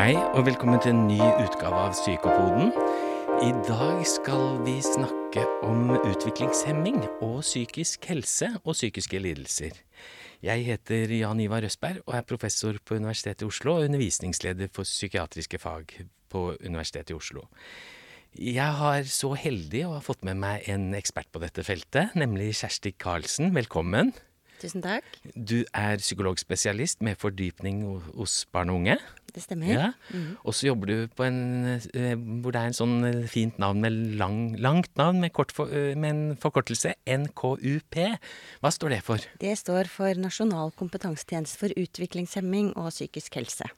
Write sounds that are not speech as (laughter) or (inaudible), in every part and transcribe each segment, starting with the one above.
Hei, og velkommen til en ny utgave av Psykopoden. I dag skal vi snakke om utviklingshemming og psykisk helse og psykiske lidelser. Jeg heter Jan Ivar Røsberg og er professor på Universitetet i Oslo og undervisningsleder for psykiatriske fag på Universitetet i Oslo. Jeg har så heldig å ha fått med meg en ekspert på dette feltet, nemlig Kjersti Karlsen. Velkommen. Tusen takk. Du er psykologspesialist med fordypning hos barn og unge. Det stemmer. Ja. Og så jobber du på en eh, hvor det er en sånn eh, fint navn med lang, langt navn med, kort for, eh, med en forkortelse. NKUP. Hva står det for? Det står for Nasjonal kompetansetjeneste for utviklingshemming og psykisk helse.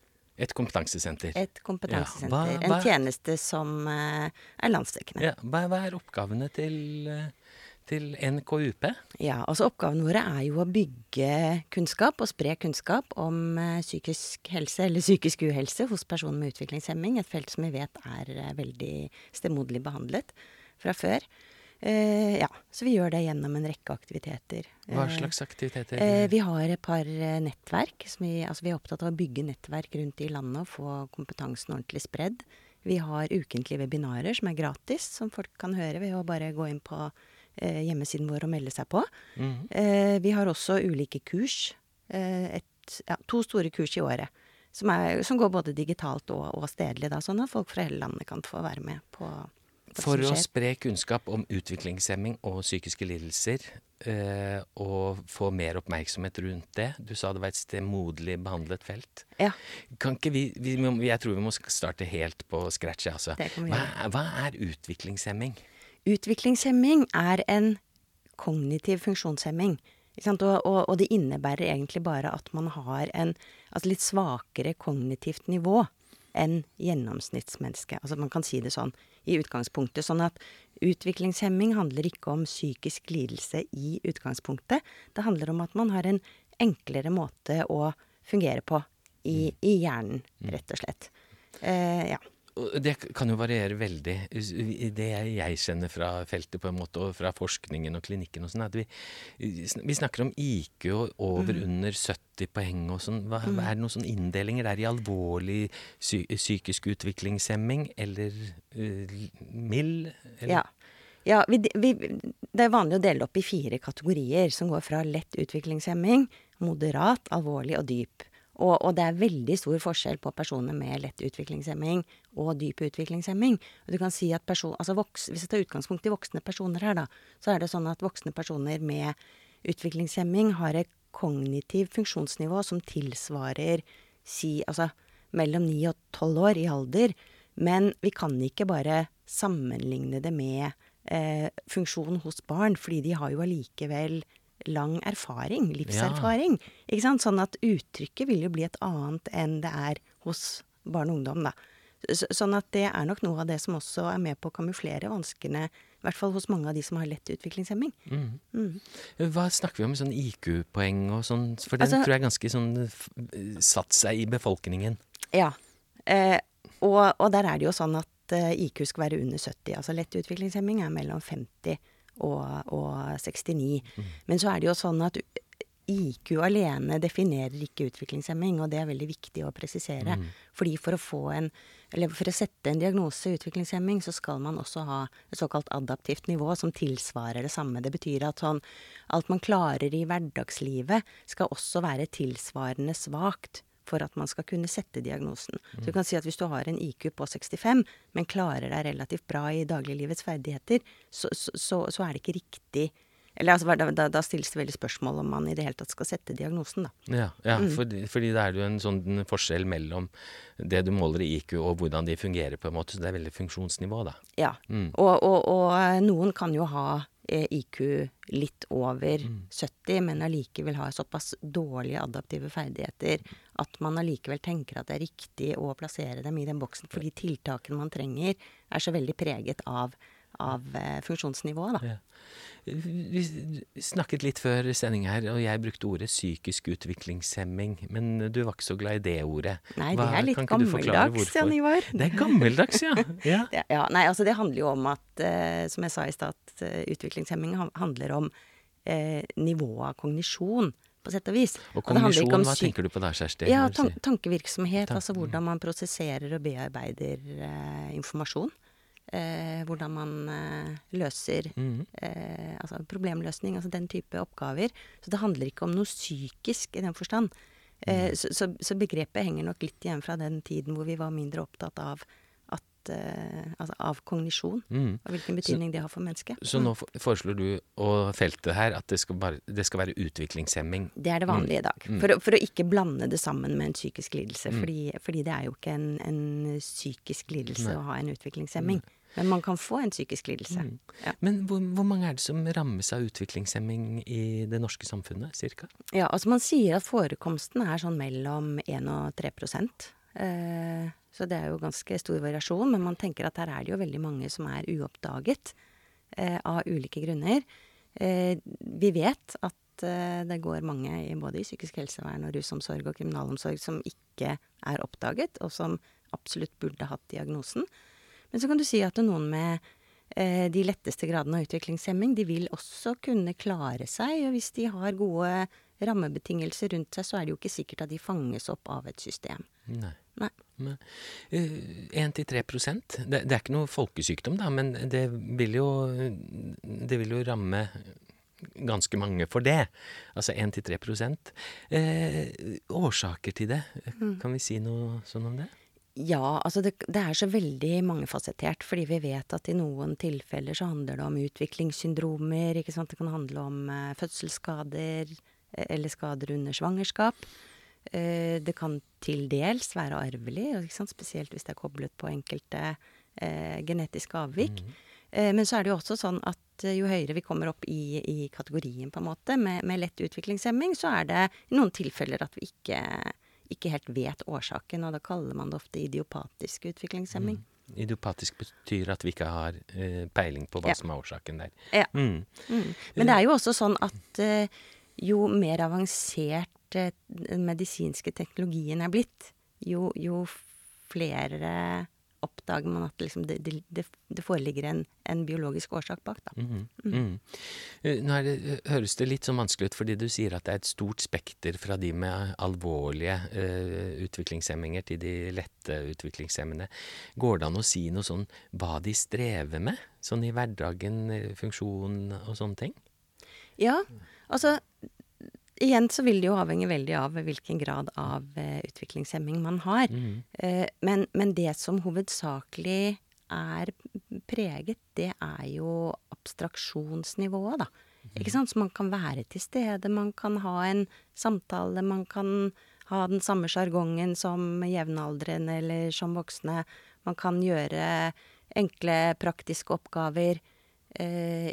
Et kompetansesenter. Et kompetansesenter. Ja, hva- hva- En tjeneste som er landsdekkende. Ja, hva, hva er oppgavene til, til NKUP? Ja, altså Oppgavene våre er jo å bygge kunnskap og spre kunnskap om eh, psykisk helse eller psykisk uhelse hos personer med utviklingshemming. Et felt som vi vet er eh, veldig stemoderlig behandlet fra før. Uh, ja, Så vi gjør det gjennom en rekke aktiviteter. Hva slags aktiviteter? Uh, vi har et par nettverk. Som vi, altså vi er opptatt av å bygge nettverk rundt i landet og få kompetansen ordentlig spredd. Vi har ukentlige webinarer som er gratis, som folk kan høre ved å bare gå inn på hjemmesiden vår og melde seg på. Eh, vi har også ulike kurs. Eh, et, ja, to store kurs i året. Som, er, som går både digitalt og, og stedlig, da, sånn at folk fra hele landet kan få være med på, For å spre kunnskap om utviklingshemming og psykiske lidelser, eh, og få mer oppmerksomhet rundt det Du sa det var et stemoderlig behandlet felt. Ja. Kan ikke vi, vi må, Jeg tror vi må starte helt på scratch, altså. Hva, hva er utviklingshemming? Utviklingshemming er en kognitiv funksjonshemming. Og, og, og det innebærer egentlig bare at man har en altså litt svakere kognitivt nivå enn gjennomsnittsmennesket. Altså man kan si det sånn i utgangspunktet. Sånn at utviklingshemming handler ikke om psykisk lidelse i utgangspunktet. Det handler om at man har en enklere måte å fungere på i, i hjernen, rett og slett. Eh, ja. Det kan jo variere veldig. Det jeg kjenner fra feltet på en måte, og fra forskningen og klinikken og sånn, at vi, vi snakker om IQ og over Mm. under 70 poeng og sånn. Hva, Er det noen sånne inndelinger der i alvorlig psy psykisk utviklingshemming eller uh, mild? Eller? Ja. ja vi, vi, det er vanlig å dele opp i fire kategorier, som går fra lett utviklingshemming, moderat, alvorlig og dyp. Og, og det er veldig stor forskjell på personer med lett utviklingshemming og dyp utviklingshemming. Du kan si at person, altså voks, Hvis jeg tar utgangspunkt i voksne personer her, da, så er det sånn at voksne personer med utviklingshemming har et kognitivt funksjonsnivå som tilsvarer si, altså mellom 9 og 12 år i alder. Men vi kan ikke bare sammenligne det med eh, funksjon hos barn, fordi de har jo allikevel lang erfaring, livserfaring. Ikke sant? Sånn at uttrykket vil jo bli et annet enn det er hos barn og ungdom, da. Sånn at det er nok noe av det som også er med på å kamuflere vanskene, i hvert fall hos mange av de som har lett utviklingshemming. Mm. Hva snakker vi om? Sånn IQ-poeng og sånn? For den Altså- tror jeg ganske sånn satt seg i befolkningen. Ja. Eh, og, og der er det jo sånn at eh, IQ skal være under 70. Altså lett utviklingshemming er mellom 50 og, og 69. Men så er det jo sånn at IQ alene definerer ikke utviklingshemming, og det er veldig viktig å presisere. Fordi for å få en eller for å sette en diagnose utviklingshemming, så skal man også ha et såkalt adaptivt nivå som tilsvarer det samme. Det betyr at sånn alt man klarer i hverdagslivet, skal også være tilsvarende svakt for at man skal kunne sette diagnosen. Så du kan si at hvis du har en IQ på 65, men klarer deg relativt bra i dagliglivets ferdigheter, så, så, så, så er det ikke riktig Eller altså, da, da, stilles det veldig spørsmål om man i det hele tatt skal sette diagnosen, da. Ja, ja fordi, fordi det er jo en sånn forskjell mellom det du måler i IQ og hvordan de fungerer, på en måte. Så det er veldig funksjonsnivå, da. Ja. Og, og, og eh, noen kan jo ha IQ litt over 70, men allikevel har såpass dårlige adaptive ferdigheter at man allikevel tenker at det er riktig å plassere dem i den boksen, fordi tiltakene man trenger, er så veldig preget av, av eh, funksjonsnivået, da. Ja. Vi snakket litt før sending her, og jeg brukte ordet psykisk utviklingshemming. Men du var ikke så glad i det ordet. Nei, det er litt forklare gammeldags? Jan Ivar. Det er gammeldags, ja. (laughs) ja. Det, ja, nei, altså det handler jo om at, eh, som jeg sa i stad, at eh, utviklingshemming handler om eh, nivået av kognisjon på sett og vis. Og kognisjon, og hva tenker du på da, Kjersti? Ja, tan tankevirksomhet. Tan altså hvordan man prosesserer og bearbeider eh, informasjon. Eh, hvordan man eh, løser Mhm. eh, altså problemløsning, altså den type oppgaver. Så det handler ikke om noe psykisk i den forstand. Eh, Mm. så, så, så begrepet henger nok litt igjen fra den tiden hvor vi var mindre opptatt av at, eh, altså av kognisjon, mm. og hvilken betydning det har for mennesket. Så nå foreslår du og feltet her at det skal, bare, det skal være utviklingshemming. Det er det vanlige i dag. Mm. For, for å ikke blande det sammen med en psykisk lidelse. Fordi, fordi det er jo ikke en, en psykisk lidelse Nei. å ha en utviklingshemming. Men man kan få en psykisk lidelse. Mm. Ja. Men hvor, hvor mange er det som rammes av utviklingshemming i det norske samfunnet, cirka? ja, altså man sier at forekomsten er sånn mellom 1 og 3 prosent. Eh, så det er jo ganske stor variasjon. Men man tenker at her er det jo veldig mange som er uoppdaget eh, av ulike grunner. Eh, vi vet at eh, det går mange i både i psykisk helsevern og rusomsorg og kriminalomsorg som ikke er oppdaget, og som absolutt burde hatt diagnosen. Men så kan du si at noen med eh, de letteste gradene av utviklingshemming, de vil også kunne klare seg. Og hvis de har gode rammebetingelser rundt seg, så er det jo ikke sikkert at de fanges opp av et system. Nei. Nei. Men, Uh, 1-3 prosent? Det, det er ikke noe folkesykdom, da, men det vil jo, det vil jo ramme ganske mange for det. Altså 1-3 prosent. Eh, årsaker til det, kan vi si noe sånn om det? Ja, altså det, det er så veldig mangefasettert, fordi vi vet at i noen tilfeller så handler det om utviklingssyndromer, ikke sant. Det kan handle om eh, fødselsskader eh, eller skader under svangerskap. Eh, det kan til dels være arvelig, ikke sant? spesielt hvis det er koblet på enkelte eh, genetiske avvik. Eh, men så er det jo også sånn at eh, jo høyere vi kommer opp i, i kategorien på en måte, med, med lett utviklingshemming, så er det i noen tilfeller at vi ikke, ikke helt vet årsaken, og da kaller man det ofte idiopatisk utviklingshemming. Idiopatisk betyr at vi ikke har eh, peiling på hva Ja. som er årsaken der. Ja. Mm. Mm. Men det er jo også sånn at eh, jo mer avansert eh, den medisinske teknologien er blitt, jo, jo flere oppdager man at liksom det, det, det, foreligger en, en biologisk årsak bak. Da. Mm. mhm. Eh, Nå det, høres det litt sånn vanskelig ut, fordi du sier at det er et stort spekter fra de med alvorlige uh, utviklingshemminger til de lette utviklingshemmene. Går det an å si noe sånn hva de strever med? Sånn i hverdagen, funksjon og sånne ting? Ja, altså Igjen så vil det jo avhenge veldig av hvilken grad av eh, utviklingshemming man har. Mm. Eh, men, men det som hovedsakelig er preget, det er jo abstraksjonsnivået, da. Ikke sant? Så man kan være til stede, man kan ha en samtale, man kan ha den samme sjargongen som jevnaldrende eller som voksne. Man kan gjøre enkle, praktiske oppgaver. Eh?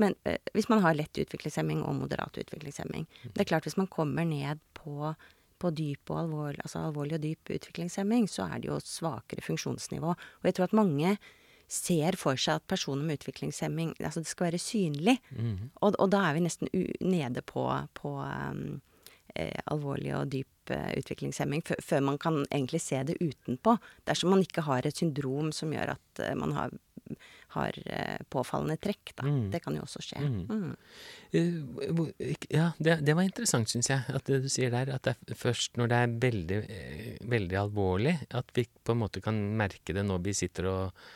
Men eh, hvis man har lett utviklingshemming og moderat utviklingshemming Det er klart hvis man kommer ned på på dyp og alvorlig, altså alvorlig og dyp utviklingshemming, så er det jo svakere funksjonsnivå. Og jeg tror at mange ser for seg at personer med utviklingshemming Altså det skal være synlig. Mhm. Og, og da er vi nesten nede på, på um, alvorlig og dyp eh, utviklingshemming før, man kan egentlig se det utenpå. Dersom man ikke har et syndrom som gjør at eh, man har, har eh, påfallende trekk, da. Mm. Det kan jo også skje. Mm. Mm. Eh, Ja, det, det var interessant, syns jeg, at det du sier der. At det er først når det er veldig, eh, veldig alvorlig, at vi på en måte kan merke det når vi sitter og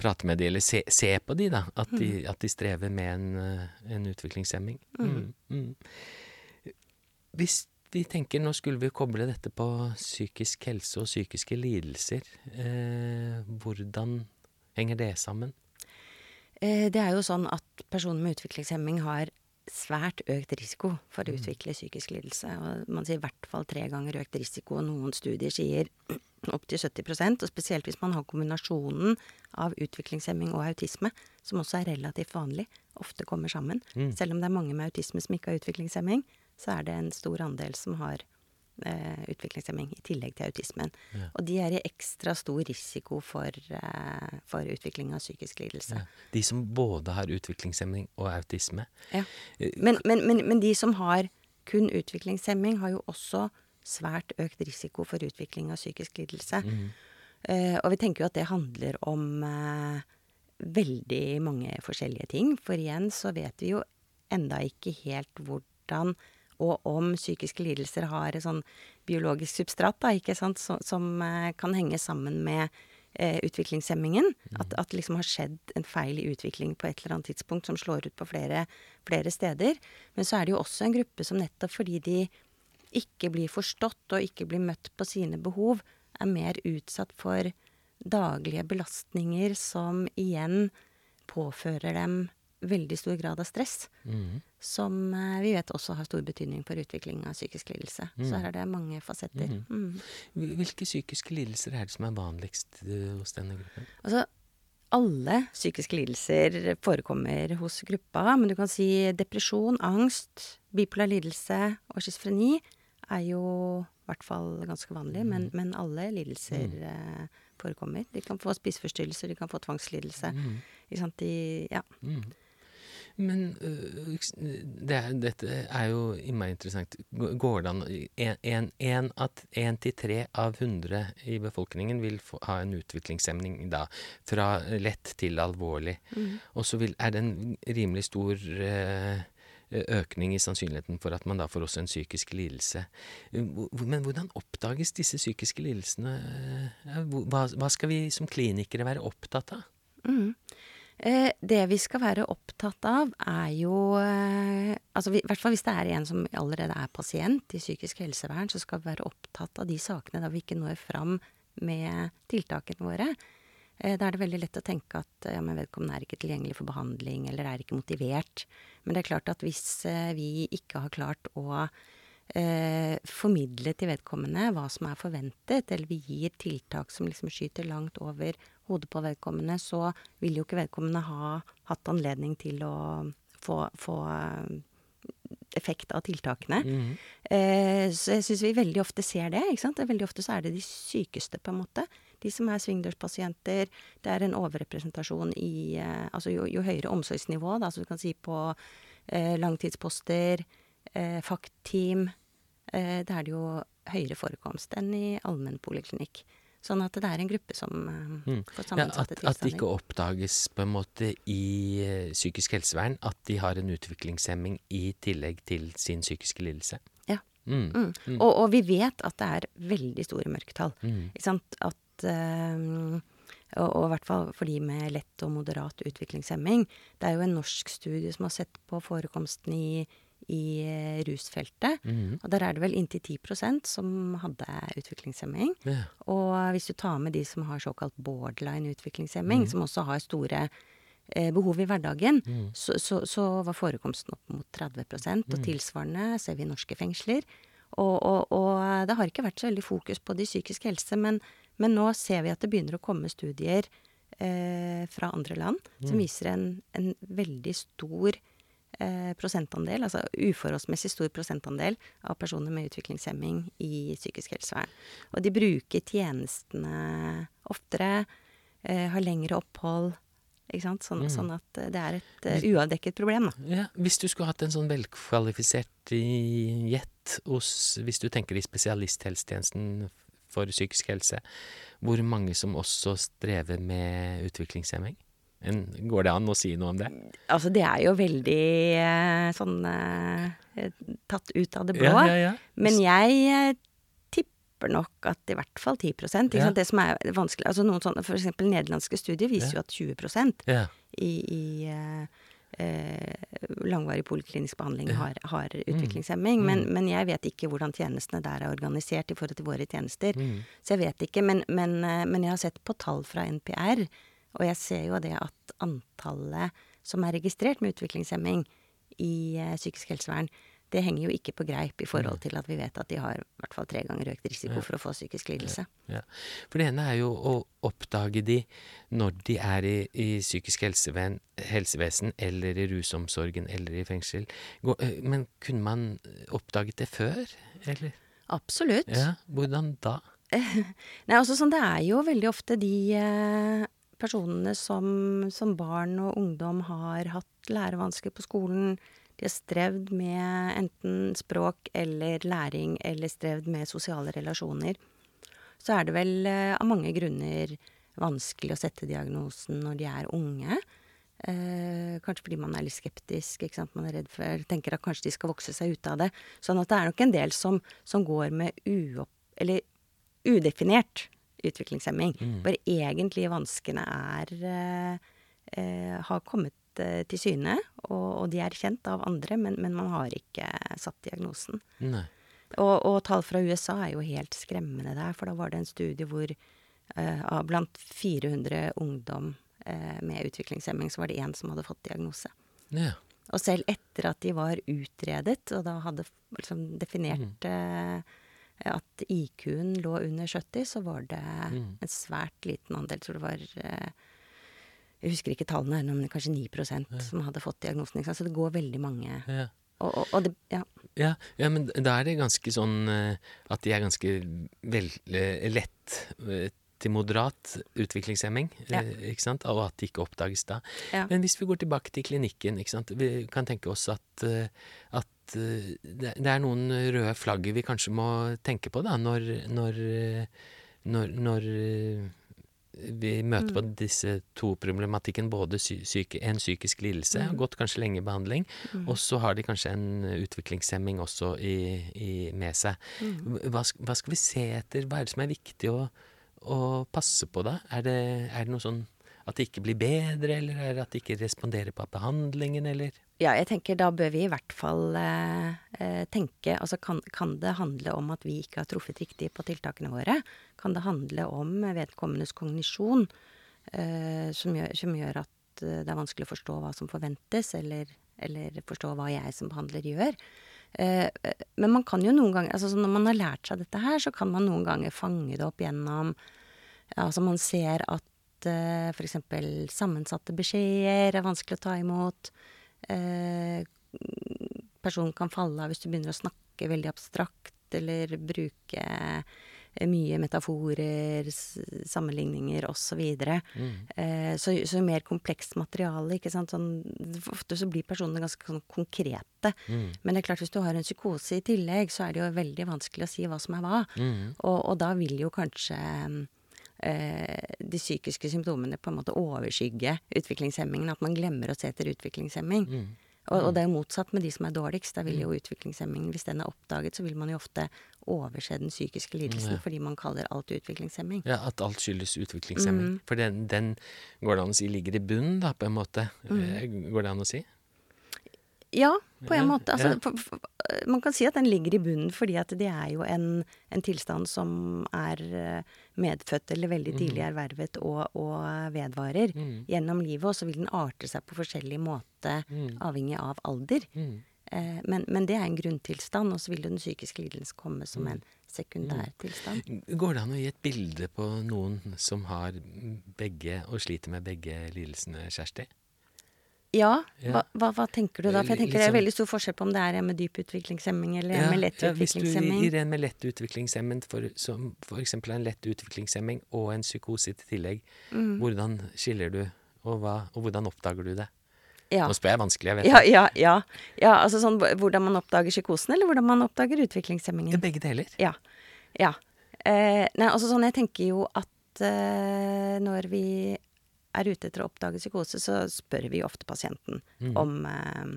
prater med de, eller se, se på de, da. At de, at de strever med en, eh, en utviklingshemming. Mm. Mm. Hvis vi tenker nå skulle vi koble dette på psykisk helse og psykiske lidelser, eh, hvordan henger det sammen? Eh, Det er jo sånn at personer med utviklingshemming har svært økt risiko for å utvikle psykisk lidelse. Og man sier i hvert fall tre ganger økt risiko. Noen studier sier (clears throat) opptil 70% og spesielt hvis man har kombinasjonen av utviklingshemming og autisme, som også er relativt vanlig, ofte kommer sammen. Mm. Selv om det er mange med autisme som ikke har utviklingshemming, så er det en stor andel som har eh, utviklingshemming i tillegg til autismen. Ja. Og de er i ekstra stor risiko for, eh, for utvikling av psykisk lidelse. Ja. De som både har utviklingshemming og autisme. Ja. Eh, Men, men, men, men de som har kun utviklingshemming, har jo også svært økt risiko for utvikling av psykisk lidelse. Mm. Eh, og vi tenker jo at det handler om eh, veldig mange forskjellige ting. For igjen så vet vi jo enda ikke helt hvordan og om psykiske lidelser har sånn biologisk substrat, da, ikke sant, så, som eh, kan henge sammen med eh, utviklingshemmingen. At, at det liksom har skjedd en feil i utvikling på et eller annet tidspunkt som slår ut på flere, flere steder. Men så er det jo også en gruppe som nettopp fordi de ikke blir forstått og ikke blir møtt på sine behov, er mer utsatt for daglige belastninger som igjen påfører dem veldig stor grad av stress. mm. Som eh, vi vet også har stor betydning for utvikling av psykisk lidelse. Så her er det mange fasetter. Mm. Hvil- Hvilke psykiske lidelser er det som er vanligst eh, hos denne gruppen? Altså, alle psykiske lidelser forekommer hos gruppa, men du kan si depresjon, angst, bipolar lidelse og schizofreni er jo i hvert fall ganske vanlig, men, men alle lidelser eh, forekommer. De kan få spiseforstyrrelser, de kan få tvangslidelse. Sant? De, ja. Mm. Men øh, det er, dette er jo innmari interessant. G- Går det an en til tre av hundre i befolkningen vil få, ha en utviklingshemning da, fra lett til alvorlig. Og så er det en rimelig stor øh, økning i sannsynligheten for at man da får også en psykisk lidelse. Men hvordan oppdages disse psykiske lidelsene? Hva skal vi som klinikere være opptatt av? Mm. Eh, det vi skal være opptatt av, er jo eh, altså I hvert fall hvis det er en som allerede er pasient i psykisk helsevern, så skal vi være opptatt av de sakene da vi ikke når fram med tiltakene våre. Eh, da er det veldig lett å tenke at ja, men vedkommende er ikke tilgjengelig for behandling, eller er ikke motivert. Men det er klart at hvis vi ikke har klart å eh, formidle til vedkommende hva som er forventet, eller vi gir tiltak som liksom skyter langt over hodet på vedkommende, så vil jo ikke vedkommende ha hatt anledning til å få, få eh, effekt av tiltakene. Mm. Eh, så jeg syns vi veldig ofte ser det. ikke sant? Veldig ofte så er det de sykeste, på en måte. De som er svingdørspasienter. Det er en overrepresentasjon i eh, Altså jo, jo høyere omsorgsnivå, da, så du kan si på eh, langtidsposter, eh, FACT-team, eh, det er det jo høyere forekomst enn i allmennpoliklinikk. Sånn at det er en gruppe som eh, Mm. får Ja, sammensatte at, at det ikke oppdages på en måte i eh, psykisk helsevern at de har en utviklingshemming i tillegg til sin psykiske lidelse. Ja. Mm. Mm. Og, og vi vet at det er veldig store mørketall. Mm. Ikke sant? At eh, og, og i hvert fall for de med lett og moderat utviklingshemming. Det er jo en norsk studie som har sett på forekomsten i, i eh, rusfeltet. Mm. Og der er det vel inntil 10% som hadde utviklingshemming. Ja. Og hvis du tar med de som har såkalt borderline utviklingshemming, som også har store eh, behov i hverdagen, så, så, så var forekomsten opp mot 30% og tilsvarende ser vi i norske fengsler. Og, og, og det har ikke vært så veldig fokus på de psykiske helse, men, men nå ser vi at det begynner å komme studier eh, fra andre land som viser en, en veldig stor eh, prosentandel, altså uforholdsmessig stor prosentandel av personer med utviklingshemming i psykisk helsevern. Og de bruker tjenestene oftere, eh, har lengre opphold, ikke sant. Sånn, sånn at eh, det er et uh, uavdekket problem, da. Ja, hvis du skulle hatt en sånn velkvalifisert gjett Hvis du tenker i spesialisthelsetjenesten for psykisk helse, hvor mange som også strever med utviklingshemming? En, går det an å si noe om det? Altså, det er jo veldig eh, sånn eh, tatt ut av det blå. Ja, ja, ja. Men jeg eh, tipper nok at i hvert fall 10 ikke sant? Det som er vanskelig altså noen sånne, For eksempel nederlandske studier viser jo at 20 Ja. i, i eh, eh, langvarig poliklinisk behandling har, har utviklingshemming. Men, men jeg vet ikke hvordan tjenestene der er organisert i forhold til våre tjenester. Mm. Så jeg vet ikke. Men, men, men jeg har sett på tall fra NPR, og jeg ser jo det at antallet som er registrert med utviklingshemming i eh, psykisk helsevern, det henger jo ikke på greip i forhold til at vi vet at de har i hvert fall tre ganger økt risiko for å få psykisk lidelse. Ja. For det ene er jo å oppdage de når de er i, i psykisk helseven, helsevesen, eller i rusomsorgen, eller i fengsel. Eh, men kunne man oppdaget det før, eller? Absolutt. Ja, hvordan da? (laughs) Nei, altså sånn, Det er jo veldig ofte de eh, personene som, som barn og ungdom har hatt lærevansker på skolen. De har strevd med enten språk eller læring, eller strevd med sosiale relasjoner. Så er det vel eh, av mange grunner vanskelig å sette diagnosen når de er unge. Eh, kanskje fordi man er litt skeptisk. Man er redd for Tenker at kanskje de skal vokse seg ut av det. Sånn at det er nok en del som, som går med uopp... Eller udefinert utviklingshemming. Mm. Hvor egentlig vanskene er eh, eh, Har kommet eh, til syne, og, og de er kjent av andre, men, men man har ikke satt diagnosen. Og, og tall fra USA er jo helt skremmende der, for da var det en studie hvor eh, av blant 400 ungdom eh, med utviklingshemming, så var det én som hadde fått diagnose. Ja. Og selv etter at de var utredet, og da hadde liksom definert eh, at IQ-en lå under 70, så var det Mm. en svært liten andel. Jeg tror det var eh, Jeg husker ikke tallene, men kanskje 9 ja. som hadde fått diagnosen. Så det går veldig mange. Ja. Og, og, og det, ja. Ja, ja, men da er det ganske sånn eh, at de er ganske vel, eh, lett til moderat utviklingshemming, ikke sant? og at det ikke oppdages da. Men hvis vi går tilbake til klinikken, vi kan tenke oss at, at det det er noen røde flagg vi kanskje må tenke på da, når, når, eh, når, når eh, vi møter på disse to problematikken, både sy syke, en psykisk lidelse, har gått kanskje lenge i behandling, og så har de kanskje en utviklingshemming også i, i, med seg. Hva, hva skal vi se etter? Hva er det som er viktig å, å passe på da? Er det, er det noe sånn at det ikke blir bedre, eller er det at de ikke responderer på behandlingen, eller? Ja, jeg tenker da bør vi i hvert fall eh, eh, tenke Altså kan, kan det handle om at vi ikke har truffet riktig på tiltakene våre? Kan det handle om vedkommendes kognisjon, eh, som, gjør, som gjør at eh, det er vanskelig å forstå hva som forventes, eller, eller forstå hva jeg som behandler gjør? Eh, eh, men man kan jo noen ganger altså Når man har lært seg dette her, så kan man noen ganger fange det opp gjennom Altså man ser at eh, f.eks. sammensatte beskjeder er vanskelig å ta imot. Eh, personen kan falle av hvis du begynner å snakke veldig abstrakt, eller bruke eh, mye metaforer, sammenligninger osv. Mm. Eh, så, så mer komplekst materiale, ikke sant sånn, Ofte så blir personene ganske sånn konkrete. Mm. Men det er klart, hvis du har en psykose i tillegg, så er det jo veldig vanskelig å si hva som er hva. Mm. Og, og da vil jo kanskje eh, de psykiske symptomene på en måte overskygge utviklingshemmingen. At man glemmer å se etter utviklingshemming. Mm. Og, og det er jo motsatt med de som er dårligst. Da vil jo utviklingshemmingen, hvis den er oppdaget, så vil man jo ofte overse den psykiske lidelsen Ja. fordi man kaller alt utviklingshemming. Ja, At alt skyldes utviklingshemming. Mm. For den, den går det an å si ligger i bunnen, da, på en måte. Mm. Går det an å si? Ja, på en måte. Altså, for, for, man kan si at den ligger i bunnen fordi at det er jo en, en tilstand som er eh, medfødt eller veldig tidlig ervervet og, og vedvarer Mm. gjennom livet, og så vil den arte seg på forskjellig måte Mm. avhengig av alder. Mm. Eh, men, men det er en grunntilstand, og så vil den psykiske lidelsen komme som en sekundær tilstand. Går det an å gi et bilde på noen som har begge, og sliter med begge lidelsene, Kjersti? Ja, hva, hva, hva tenker du da? For jeg tenker det er Liksom- veldig stor forskjell på om det er en med dyp utviklingshemming eller en med lett ja, hvis du gir en med lett utviklingshemming, for, som for eksempel en lett utviklingshemming og en psykose til tillegg, Mm. hvordan skiller du, og, hva, og hvordan oppdager du det? Ja. Nå spør jeg vanskelig, jeg vet Ja, ja, ja. ja altså sånn hvordan man oppdager psykosen, eller hvordan man oppdager utviklingshemmingen. Det er Begge deler. Ja. ja. Eh, nei, altså sånn, jeg tenker jo at eh, når vi er ute etter å oppdage psykose, så spør vi ofte pasienten om eh,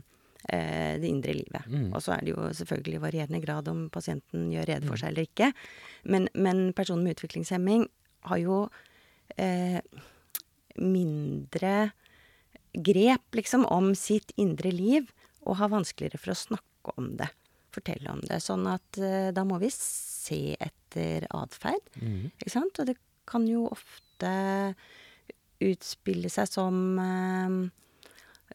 eh, det indre livet. Mm. Og så er det jo selvfølgelig i varierende grad om pasienten gjør rede for seg eller ikke. Men, men personen med utviklingshemming har jo eh, mindre grep, liksom, om sitt indre liv, og har vanskeligere for å snakke om det. Fortelle om det. Sånn at eh, da må vi se etter atferd, mm. ikke sant? Og det kan jo ofte utspille seg som eh,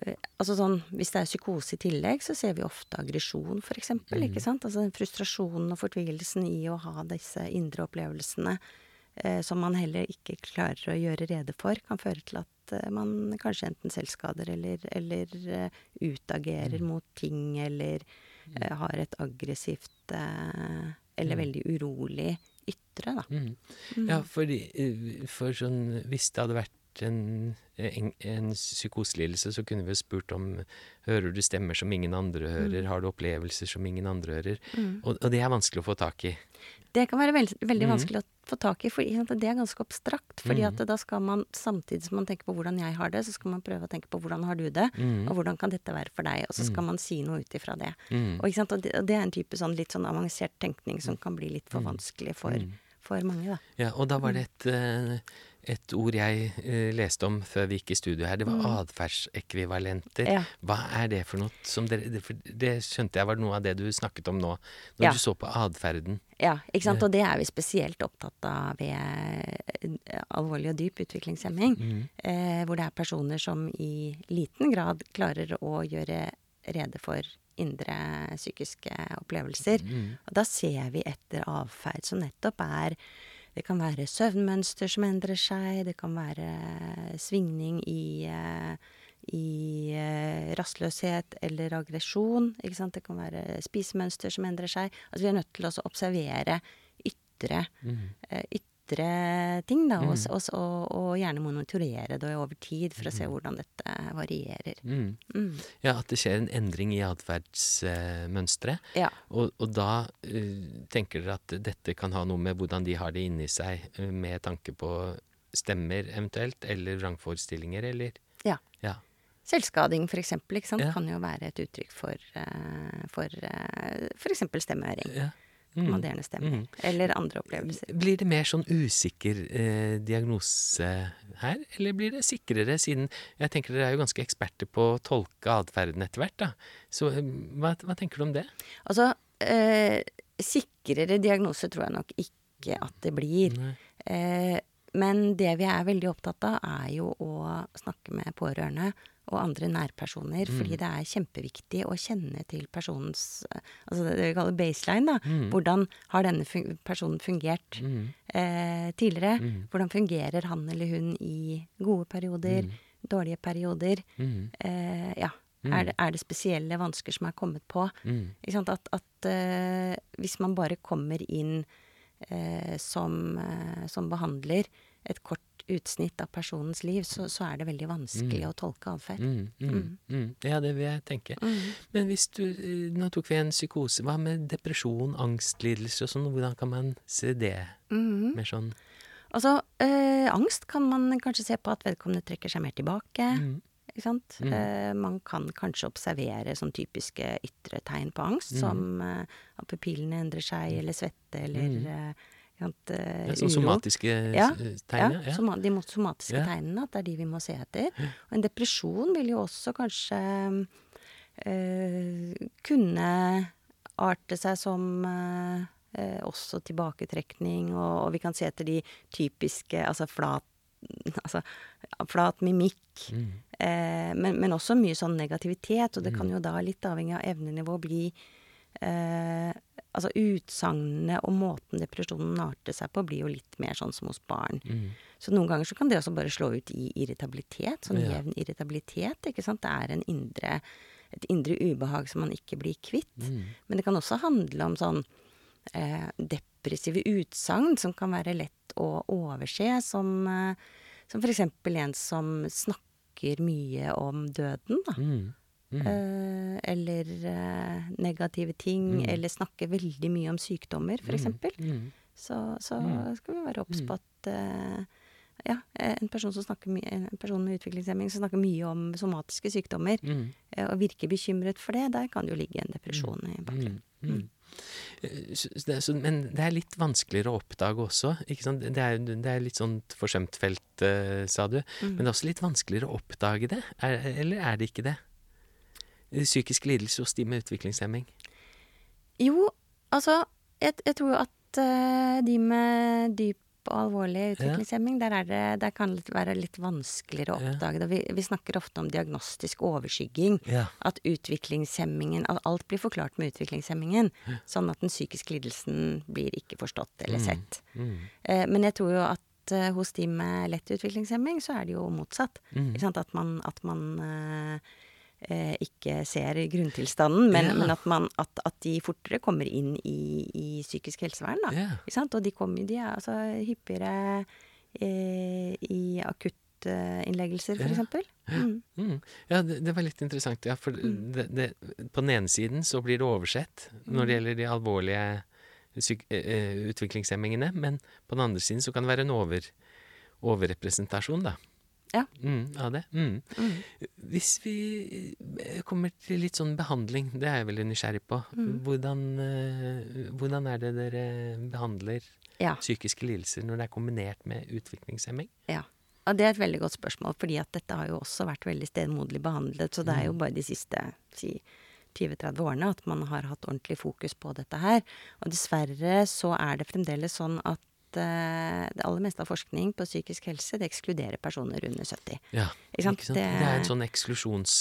eh, Altså sånn, Hvis det er psykose i tillegg, så ser vi ofte aggresjon, for eksempel. Ikke sant? Altså den frustrasjonen og fortvilelsen i å ha disse indre opplevelsene eh, som man heller ikke klarer å gjøre rede for, kan føre til at eh, man kanskje enten selvskader eller, eller uh, utagerer mot ting, eller uh, har et aggressivt uh, eller veldig urolig ytre, da. Mhm. Ja, fordi, for sånn Hvis det hadde vært en, en, en psykoselidelse, så kunne vi jo spurt om Hører du stemmer som ingen andre hører? Har du opplevelser som ingen andre hører? Og, og det er vanskelig å få tak i. Det kan være veld, veldig mm. vanskelig å få tak i, for det er ganske abstrakt. fordi at da skal man, samtidig som man tenker på hvordan jeg har det, så skal man prøve å tenke på hvordan har du det, Mhm. og hvordan kan dette være for deg, og så skal man si noe ut ifra det. Og, og det, og det er en type sånn litt sånn avansert tenkning som kan bli litt for vanskelig for, for mange, da. Ja, og da var det et, eh, et ord jeg uh, leste om før vi gikk i studio her. Det var atferdsekvivalenter. Ja. Hva er det for noe? Som dere, det, for det skjønte jeg var noe av det du snakket om nå. Når Ja. du så på atferden. Ja, ikke sant? Og det er vi spesielt opptatt av ved eh, alvorlig og dyp utviklingshemming. Eh, hvor det er personer som i liten grad klarer å gjøre rede for indre psykiske opplevelser. Og da ser vi etter atferd som nettopp er Det kan være søvnmønster som endrer seg, det kan være svingning i eh, i eh, rastløshet eller aggresjon. Ikke sant? Det kan være spisemønster som endrer seg. Altså vi er nødt til å observere ytre, mm. ytre ting, da, og, og, og, og gjerne monitorere det over tid for å se hvordan dette varierer. Mm. Mm. Ja, at det skjer en endring i atferdsmønsteret. Ja. Og, og da uh, tenker dere at dette kan ha noe med hvordan de har det inni seg, uh, med tanke på stemmer eventuelt, eller vrangforestillinger, eller ja. Ja. Selvskading, for eksempel, ikke sant? Ja. kan jo være et uttrykk for, uh, for eh, for eksempel stemmehøring. ja. Mm. Eller andre opplevelser. Blir det mer sånn usikker eh, diagnose her, eller blir det sikrere, siden jeg tenker dere er jo ganske eksperter på å tolke atferden etter hvert, da. Så eh, hva, hva tenker du om det? Altså, eh, sikrere diagnose tror jeg nok ikke at det blir. Eh, men det vi er veldig opptatt av, er jo å snakke med pårørende og andre nærpersoner, fordi det er kjempeviktig å kjenne til personens eh, Altså det vi kaller baseline, da. Hvordan har denne fun personen fungert eh, tidligere? Hvordan fungerer han eller hun i gode perioder, dårlige perioder? Eh, ja. Er, det, er det spesielle vansker som er kommet på? Ikke sant? At, at uh, hvis man bare kommer inn som, eh, som behandler et kort utsnitt av personens liv, så, så er det veldig vanskelig å tolke atferd. Mm, mm, mm. Ja, det vil jeg tenke. Men hvis du eh, Nå tok vi en psykose. Hva med depresjon, angstlidelser og sånn? Hvordan kan man se det mer sånn Altså, eh, angst kan man kanskje se på at vedkommende trekker seg mer tilbake. Ikke sant? Eh, man kan kanskje observere sånn typiske ytre tegn på angst, som eh, at pupillene endrer seg, eller svette, eller eh, sant, eh, ja, Sånn uro. somatiske Ja, eh, tegn? Ja, soma, de somatiske Ja. tegnene, at det er de vi må se etter. Og en depresjon vil jo også kanskje eh, kunne arte seg som eh, eh, også tilbaketrekning, og, og vi kan se etter de typiske, altså flat Altså flat mimikk, eh, men, men også mye sånn negativitet, og det kan jo da, litt avhengig av evnenivå, bli eh, Altså utsagnene og måten depresjonen arter seg på, blir jo litt mer sånn som hos barn. Så noen ganger så kan det også bare slå ut i irritabilitet, sånn Ja. jevn irritabilitet, ikke sant. Det er en indre, et indre ubehag som man ikke blir kvitt. Men det kan også handle om sånn eh, depressive utsagn som kan være lett å overse, som, eh, som eksempel en som snakker mye om døden, da. Mm. Eh, eller uh, negative ting, eller snakker veldig mye om sykdommer, for eksempel. Mm. Så, så skal vi være obs på at uh, ja, en person, som en person med utviklingshemming som snakker mye om somatiske sykdommer, Mm. og virker bekymret for det, der kan det jo ligge en depresjon i bakgrunnen. Mm. Eh, men det er litt vanskeligere å oppdage også. Ikke sant? Det, er, det er litt sånn forsømt felt, eh, sa du. Men det er også litt vanskeligere å oppdage det. Er, eller er det ikke det? Eh, Psykisk lidelse hos de med utviklingshemming. Jo, altså, jeg, jeg tror at de med dyp og alvorlig utviklingshemming, der, er det, der kan det være litt vanskeligere å oppdage det. Vi, vi snakker ofte om diagnostisk overskygging. At utviklingshemmingen at Alt blir forklart med utviklingshemmingen. Sånn at den psykiske lidelsen blir ikke forstått eller sett. Eh, men jeg tror jo at eh, hos de med lett utviklingshemming, så er det jo motsatt. Sant? At man, at man eh, ikke ser grunntilstanden, men, Ja. men at, man, at, at de fortere kommer inn i, i psykisk helsevern. Da. Ja. Og de, kommer, de er altså hyppigere eh, i akuttinnleggelser, for Ja. Mm. Mm. Ja, det, det var litt interessant. Ja, for det, det, på den ene siden så blir det oversett når det gjelder de alvorlige syk, eh, utviklingshemmingene, men på den andre siden så kan det være en over, overrepresentasjon, da. Ja. Mm, av det. Mm. Mm. Hvis vi eh, kommer til litt sånn behandling, det er jeg veldig nysgjerrig på. Mm. Hvordan, eh, hvordan er det dere behandler Ja. psykiske lidelser når det er kombinert med utviklingshemming? Ja. ja. Det er et veldig godt spørsmål, fordi at dette har jo også vært veldig stemoderlig behandlet. Så det er jo bare de siste si, 20-30 årene at man har hatt ordentlig fokus på dette her. Og dessverre så er det fremdeles sånn at det aller meste av forskning på psykisk helse det ekskluderer personer under 70. Ja, Ikke sant? Det... Det- er en sånn eksklusjons...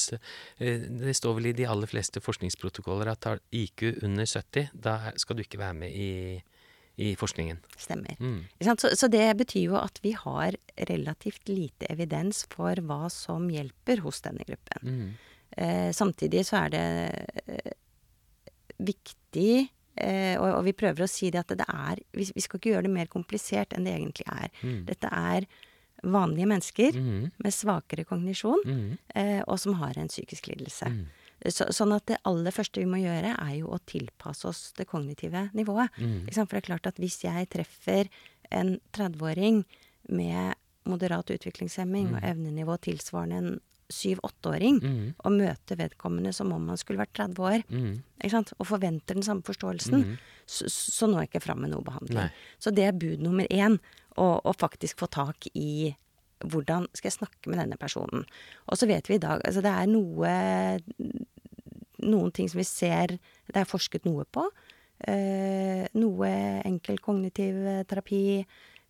eh, Det står vel i de aller fleste forskningsprotokoller at har IQ under 70, da skal du ikke være med i, i forskningen. Stemmer. Mm. Ikke sant? Så, så det betyr jo at vi har relativt lite evidens for hva som hjelper hos denne gruppen. Mm. Eh, samtidig så er det eh, viktig, eh, og, og vi prøver å si det at det er vi, vi skal ikke gjøre det mer komplisert enn det egentlig er. Mm. Dette er vanlige mennesker Mm. med svakere kognisjon, Mm. eh, og som har en psykisk lidelse. Mm. Så, sånn at det aller første vi må gjøre, er jo å tilpasse oss det kognitive nivået. Mm. For det er klart at hvis jeg treffer en 30-åring med moderat utviklingshemming og evnenivå tilsvarende en 7-8-åring, Mm. og møter vedkommende som om han skulle vært 30 år, Mm. ikke sant? og forventer den samme forståelsen, mm. så, så når jeg ikke fram med noe behandling. Nei. Så det er bud nummer én, å, faktisk få tak i hvordan skal jeg snakke med denne personen. Og så vet vi i dag Altså det er noe Noen ting som vi ser det er forsket noe på. Eh, noe enkel kognitiv terapi.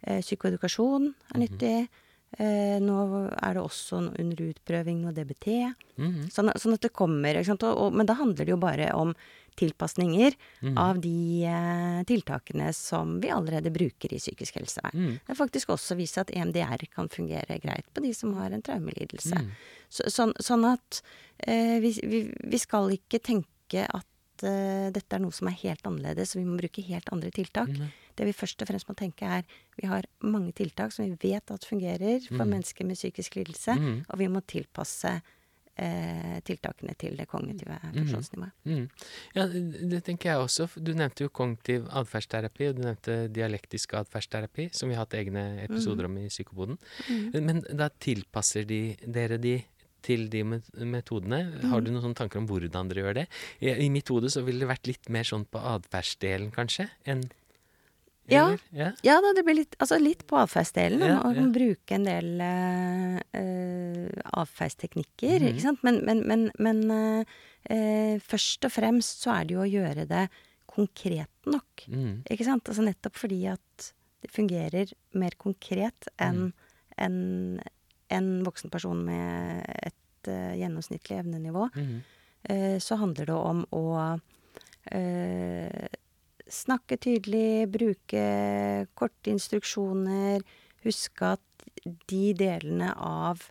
Eh, psykoedukasjon er nyttig. Eh, nå er det også under utprøving noe DBT. Mhm. Sånn, sånn at det kommer. Og, og, men da handler det jo bare om tilpasninger av de eh, tiltakene som vi allerede bruker i psykisk helsevern. Mm. Det er faktisk også vist at EMDR kan fungere greit på de som har en traumelidelse. Mm. Så, sånn, sånn at eh, vi, vi, vi skal ikke tenke at eh, dette er noe som er helt annerledes, vi må bruke helt andre tiltak. Det vi først og fremst må tenke er vi har mange tiltak som vi vet at fungerer for mennesker med psykisk lidelse, Mm. og vi må tilpasse eh, tiltakene til det kognitive funksjonsnivået. Mm. Ja, det tenker jeg også. Du nevnte jo kognitiv atferdsterapi, og du nevnte dialektisk atferdsterapi, som vi har hatt egne episoder om i Psykopoden. Men da tilpasser de, dere de til de metodene. Har du noen tanker om hvordan dere gjør det? I, I mitt hode så ville det vært litt mer sånn på atferdsdelen, kanskje, enn Ja. Yeah. ja. Da, det blir litt, altså litt på atferdsdelen. Ja, og ja. bruke en del uh, eh, atferdsteknikker, Mhm. ikke sant. Men, men, men, men uh, uh, først og fremst så er det jo å gjøre det konkret nok. Mm. Ikke sant? Altså nettopp fordi at det fungerer mer konkret enn en, en voksen person med et eh, gjennomsnittlig evnenivå. mm. Eh, så handler det om å eh, snakke tydelig, bruke korte instruksjoner, huske at de delene av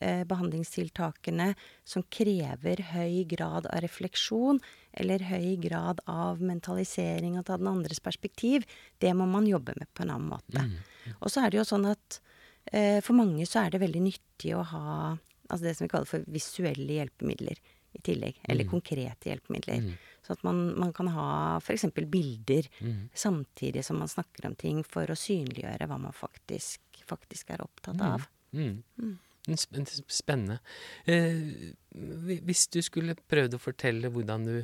eh, behandlingstiltakene som krever høy grad av refleksjon, eller høy grad av mentalisering og ta den andres perspektiv, det må man jobbe med på en annen måte. Og så er det jo sånn at eh, for mange så er det veldig nyttig å ha altså det som vi kaller for visuelle hjelpemidler i tillegg. Eller konkrete hjelpemidler. Så at man, man kan ha f.eks. bilder samtidig som man snakker om ting, for å synliggjøre hva man faktisk, faktisk er opptatt av. Mm. mm. sp- Spennende. Eh, hvis du skulle prøvd å fortelle hvordan du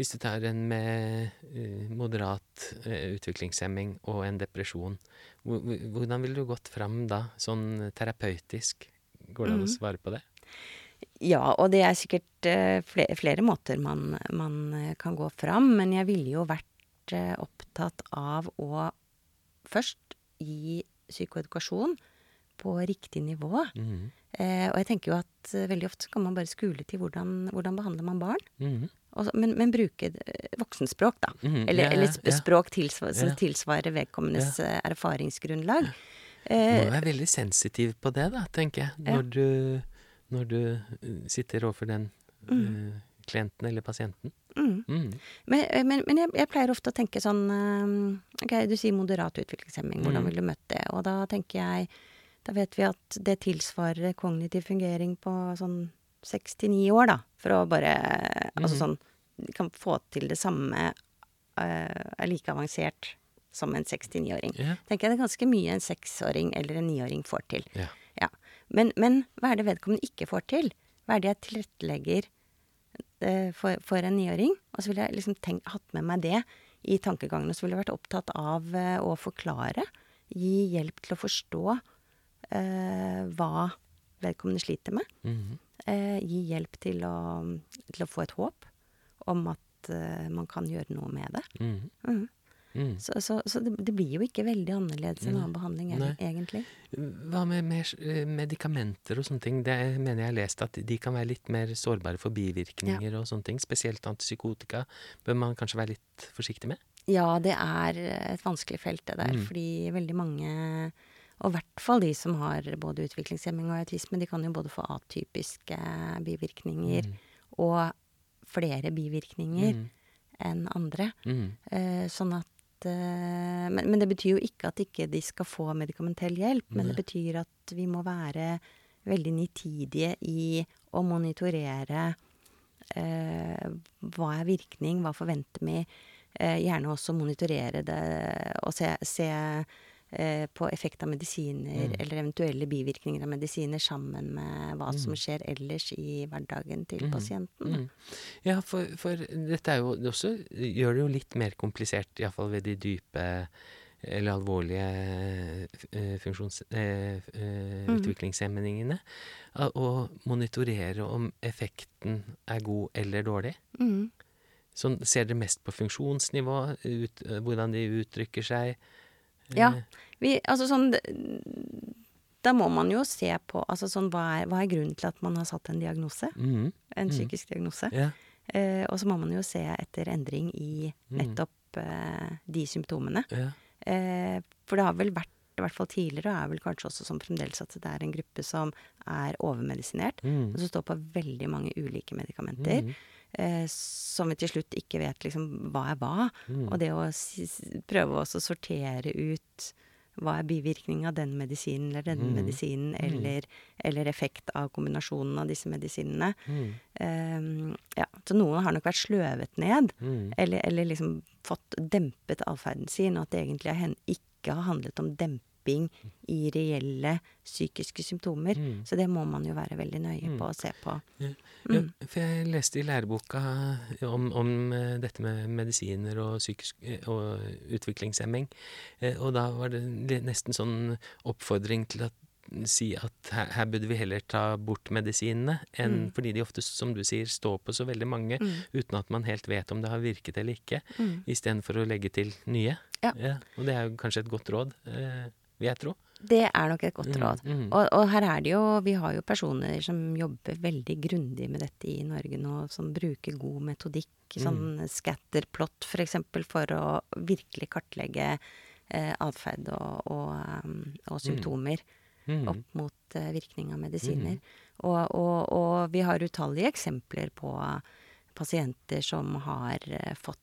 Hvis du tar en med eh, moderat eh, utviklingshemming og en depresjon, hvor- hvor- hvordan ville du gått fram da, sånn terapeutisk? Går det an å svare på det? Ja, og det er sikkert eh, flere, flere måter man, man eh, kan gå fram, men jeg ville jo vært eh, opptatt av å først gi psykoedukasjon på riktig nivå. Mm. Eh, og jeg tenker jo at veldig ofte kan man bare skule til hvordan, hvordan behandler man barn. Mm. Så- men, men bruke voksenspråk, da. Mm, Eller, ja, eller sp ja. språk tilsvar, som tilsvarer vedkommendes ja. erfaringsgrunnlag. Du må være veldig sensitiv på det, da, tenker jeg. Når du, når du eh, sitter overfor den eh, klienten eller pasienten. mm. Mm. Men, eh, men, men jeg, jeg pleier ofte å tenke sånn Ok, du sier moderat utviklingshemming. Hvordan Mm. ville du møtt det? Og da tenker jeg Da vet vi at det tilsvarer kognitiv fungering på sånn seks til ni år, da. For å bare Altså Mhm. sånn kan få til det samme er like avansert som en seks til niåring. Ja. Tenker jeg det er ganske mye en seksåring eller en niåring får til. Ja. Men, men hva er det vedkommende ikke får til? Hva er det jeg tilrettelegger eh, for, for en niåring? Og så ville jeg liksom tenkt, hatt med meg det i tankegangen. Og så ville jeg vært opptatt av eh, å forklare, gi hjelp til å forstå eh, hva vedkommende sliter med. Mhm. Eh, gi hjelp til å, til å få et håp om at eh, man kan gjøre noe med det. Mhm. Mhm. Mhm. Så, så, så det, det blir jo ikke veldig annerledes enn Nei. annen behandling Nei. egentlig. Hva med mer eh, medikamenter og sånne ting? Det mener jeg har lest at de kan være litt mer sårbare for bivirkninger og sånne ting. Spesielt antipsykotika bør man kanskje være litt forsiktig med? Ja, det er et vanskelig felt, det der. Mm. Fordi veldig mange, og i hvert fall de som har både utviklingshemming og autisme, de kan jo både få atypiske bivirkninger Mm. og flere bivirkninger Mm. enn andre. Mm. Uh, sånn at eh, men, men det betyr jo ikke at ikke de skal få medikamentell hjelp, men det betyr at vi må være veldig nitidige i å monitorere eh, hva er virkning, hva forventer vi. Eh, gjerne også monitorere det og se, se på effekt av medisiner Mm. eller eventuelle bivirkninger av medisiner sammen med hva som Mm. skjer ellers i hverdagen til Mm. pasienten. Mm. Ja, for, for dette er jo det også gjør det jo litt mer komplisert, iallfall ved de dype eller alvorlige eh, funksjons... Eh, eh, utviklingshemmingene. a- Å monitorere om effekten er god eller dårlig. Mm. Sånn, ser dere mest på funksjonsnivå, ut, eh, hvordan de uttrykker seg? Ja. Eh, Vi, altså sånn Da må man jo se på altså sånn, hva, er, hva er grunnen til at man har satt en diagnose? Mm. En Mm. psykisk diagnose. Yeah. Eh, og så må man jo se etter endring i Mm. nettopp eh, de symptomene. Yeah. Eh, for det har vel vært, i hvert fall tidligere, og er vel kanskje også som fremdeles, at det er en gruppe som er overmedisinert. Mm. Og som står på veldig mange ulike medikamenter. Mhm, Eh, som vi til slutt ikke vet liksom hva er hva. mm. Og det å prøve også å sortere ut hva er bivirkningen av den medisinen eller denne Mm. medisinen, Mm. eller, eller effekt av kombinasjonen av disse medisinene. Mm. Um, ja, så noen har nok vært sløvet ned, Mm. eller, eller liksom fått dempet atferden sin, og at det egentlig ikke har handlet om demping i reelle psykiske symptomer. Mm. Så det må man jo være veldig nøye Mm. på å se på. Ja, Mm. for jeg leste i læreboka om, om eh, dette med medisiner og, psykisk, eh, og utviklingshemming. Eh, Og da var det nesten sånn oppfordring til å si at her, her burde vi heller ta bort medisinene, enn Mm. fordi de ofte, som du sier, står på så veldig mange Mm. uten at man helt vet om det har virket eller ikke, Mm. istedenfor å legge til nye. Ja. og det er jo kanskje et godt råd, eh, vil jeg tro. Det er nok et godt Mm, råd. mm. Og, og her er det jo Vi har jo personer som jobber veldig grundig med dette i Norge nå, som bruker god metodikk. Mm. Sånn scatterplot, for eksempel, for å virkelig kartlegge eh, atferd og, og, um, og symptomer Mm. opp mot eh, virkning av medisiner. Og, og, og vi har utallige eksempler på pasienter som har eh, fått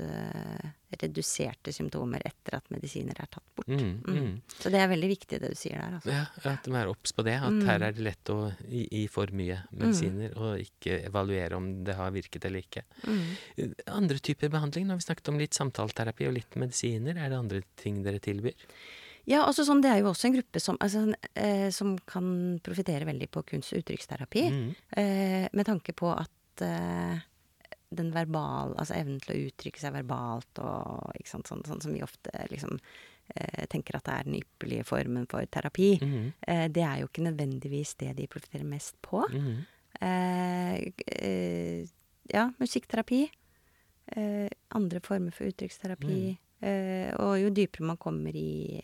eh, reduserte symptomer etter at medisiner er tatt bort. Mm, Mm. mm. Så det er veldig viktig det du sier der, altså. Ja, at de er obs på det. At Mm. her er det lett å gi, gi for mye medisiner, og ikke evaluere om det har virket eller ikke. Mm. Andre typer behandling? Nå har vi snakket om litt samtaleterapi og litt medisiner. Er det andre ting dere tilbyr? Ja, altså sånn, det er jo også en gruppe som, altså, eh, som kan profitere veldig på kunst- og uttrykksterapi. Mm. Eh, med tanke på at eh, den verbal, altså evnen til å uttrykke seg verbalt og ikke sant, sånn, sånn som vi ofte liksom eh, tenker at det er den ypperlige formen for terapi. Mm. Eh, det er jo ikke nødvendigvis det de profitterer mest på. Mm. Eh, eh, ja, musikkterapi. Eh, andre former for uttrykksterapi. Eh, og jo dypere man kommer i,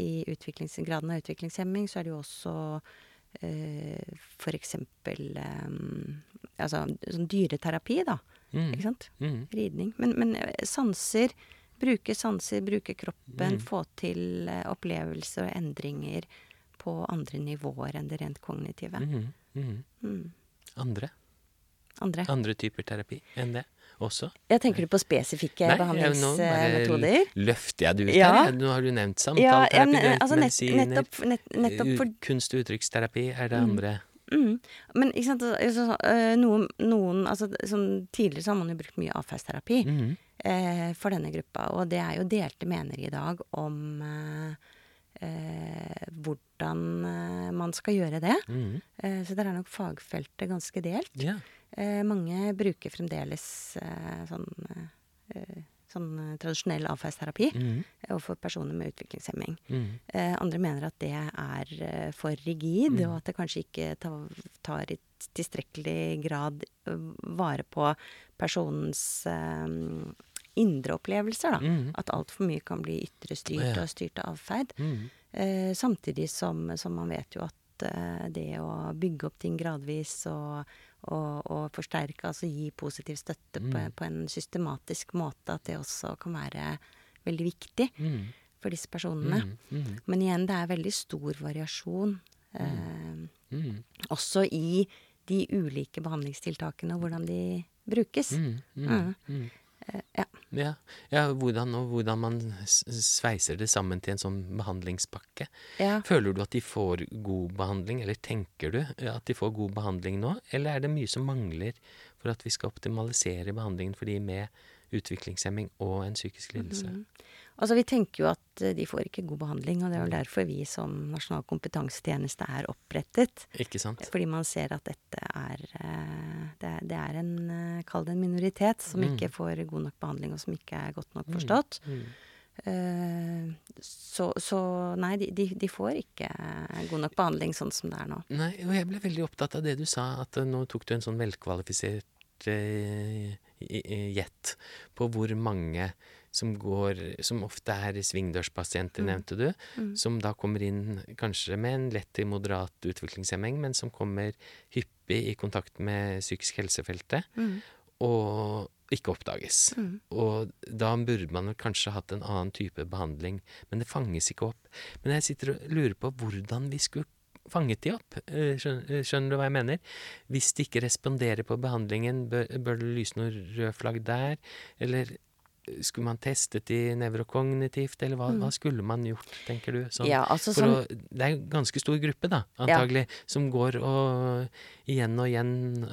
i utviklingsgraden av utviklingshemming, så er det jo også for eksempel eh, altså sånn dyreterapi, da. Mm. Ikke sant? Mm. Ridning. Men, men eh, sanser Bruke sanser, bruke kroppen, Mm. få til eh, opplevelser og endringer på andre nivåer enn det rent kognitive. Mm. Mm. Mm. Andre? Andre. Andre typer terapi enn det også? Jeg tenker du på spesifikke Nei, behandlingsmetoder? nå løfter jeg det ut Ja. her. Nå har du nevnt samtaleterapi, ja, nevnt altså nett, nettopp, nett, nettopp for kunst- og uttrykksterapi. Er det Mm. andre mm. Men ikke sant, altså, øh, noen, noen altså, Tidligere så har man jo brukt mye atferdsterapi. mm. eh, for denne gruppa. Og det er jo delte mener i dag om eh, eh, hvordan eh, man skal gjøre det. Mm. Eh, så der er nok fagfeltet ganske delt. Yeah. Eh, mange bruker fremdeles eh, sånn, eh, sånn tradisjonell atferdsterapi mm. overfor personer med utviklingshemming. Mm. Eh, andre mener at det er for rigid, Mm. og at det kanskje ikke tar, tar i tilstrekkelig grad vare på personens indre opplevelser. Da. mm. At altfor mye kan bli ytre styrt og styrt av atferd. Mm. Eh, samtidig som, som man vet jo at eh, det å bygge opp ting gradvis og, og, og forsterke, altså gi positiv støtte på, Mm. på en systematisk måte, at det også kan være veldig viktig Mhm. for disse personene. Mhm. Mhm. Men igjen, det er veldig stor variasjon. Mm. Eh, også i de ulike behandlingstiltakene og hvordan de brukes. Mm, mm, Mm. Eh, ja. Ja, ja hvordan, og hvordan man sveiser det sammen til en sånn behandlingspakke. ja. Føler du at de får god behandling, eller tenker du at de får god behandling nå? Eller er det mye som mangler for at vi skal optimalisere behandlingen for de med utviklingshemming og en psykisk lidelse? Mhm. Altså, vi tenker jo at eh, de får ikke god behandling, og det er jo derfor vi som Nasjonal kompetansetjeneste er opprettet. Ikke sant? Fordi man ser at dette er eh, Det er, det er en eh, Kall det en minoritet som Mm. ikke får god nok behandling, og som ikke er godt nok forstått. Mm. Eh, så, så nei, de, de, de får ikke god nok behandling sånn som det er nå. Nei, og jeg ble veldig opptatt av det du sa, at nå tok du en sånn velkvalifisert gjett på hvor mange som går Som ofte er svingdørspasienter, Mm. nevnte du. Mm. Som da kommer inn kanskje med en lett til moderat utviklingshemming, men som kommer hyppig i kontakt med psykisk helsefeltet, Mm. og ikke oppdages. Mm. Og da burde man kanskje hatt en annen type behandling, men det fanges ikke opp. Men jeg sitter og lurer på hvordan vi skulle fanget de opp. Eh, Skjønner, eh, du hva jeg mener? Hvis de ikke responderer på behandlingen, bør, bør det lyse noe rød flagg der? Eller skulle man testet de nevrokognitivt, eller hva, Mm. hva skulle man gjort, tenker du? Sånn, Ja, altså sånn å, det er en ganske stor gruppe, da, antagelig, som går og, igjen og igjen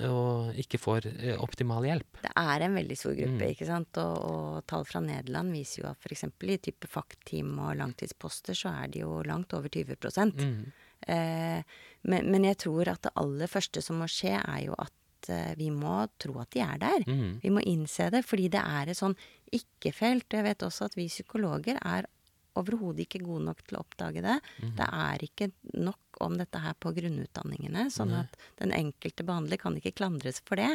og ikke får eh, optimal hjelp. Det er en veldig stor gruppe, Mm. ikke sant. Og, og tall fra Nederland viser jo at f.eks. i type FACT-team og langtidsposter så er de jo langt over 20 Mm. eh, men, men jeg tror at det aller første som må skje, er jo at eh, vi må tro at de er der. Mm. Vi må innse det, fordi det er et sånn ikke-felt. Jeg vet også at vi psykologer er overhodet ikke gode nok til å oppdage det. Mm. Det er ikke nok om dette her på grunnutdanningene, sånn Nei. at den enkelte behandler kan ikke klandres for det.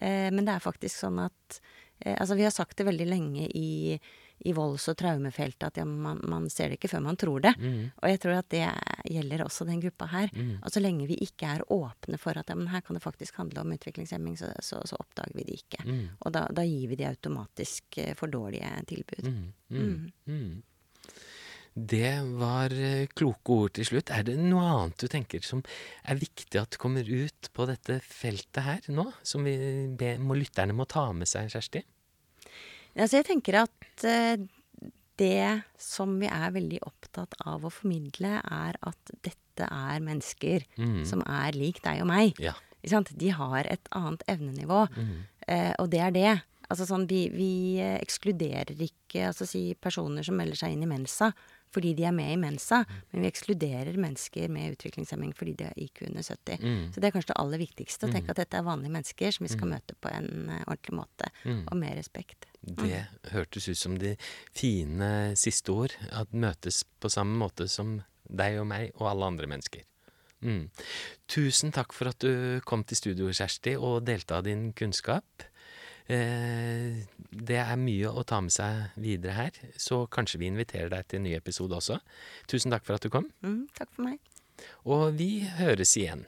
Eh, men det er faktisk sånn at eh, Altså, vi har sagt det veldig lenge i, i volds- og traumefeltet at ja, man, man ser det ikke før man tror det. Mm. Og jeg tror at det gjelder også den gruppa her. Mm. Og så lenge vi ikke er åpne for at ja, men her kan det faktisk handle om utviklingshemming, så, så, så oppdager vi det ikke. Mm. Og da, da gir vi de automatisk eh, for dårlige tilbud. Mm, mm, mm. Det var eh, kloke ord til slutt. Er det noe annet du tenker som er viktig at kommer ut på dette feltet her nå? Som vi be, må, lytterne må ta med seg, Kjersti? Altså, jeg tenker at eh, det som vi er veldig opptatt av å formidle, er at dette er mennesker Mm. som er lik deg og meg. Ja. De har et annet evnenivå, Mm. eh, og det er det. Altså sånn, vi, vi eh, ekskluderer ikke altså si, personer som melder seg inn i Mensa fordi de er med i Mensa, men vi ekskluderer mennesker med utviklingshemming fordi de har IQ under 70. Mm. Så det er kanskje det aller viktigste, å Mm. tenke at dette er vanlige mennesker som vi skal møte på en eh, ordentlig måte, Mm. og med respekt. Det hørtes ut som de fine siste ord. At møtes på samme måte som deg og meg og alle andre mennesker. Mm. Tusen takk for at du kom til studio, Kjersti, og delte av din kunnskap. Eh, det er mye å ta med seg videre her, så kanskje vi inviterer deg til en ny episode også. Tusen takk for at du kom, Mm, takk for meg. og vi høres igjen.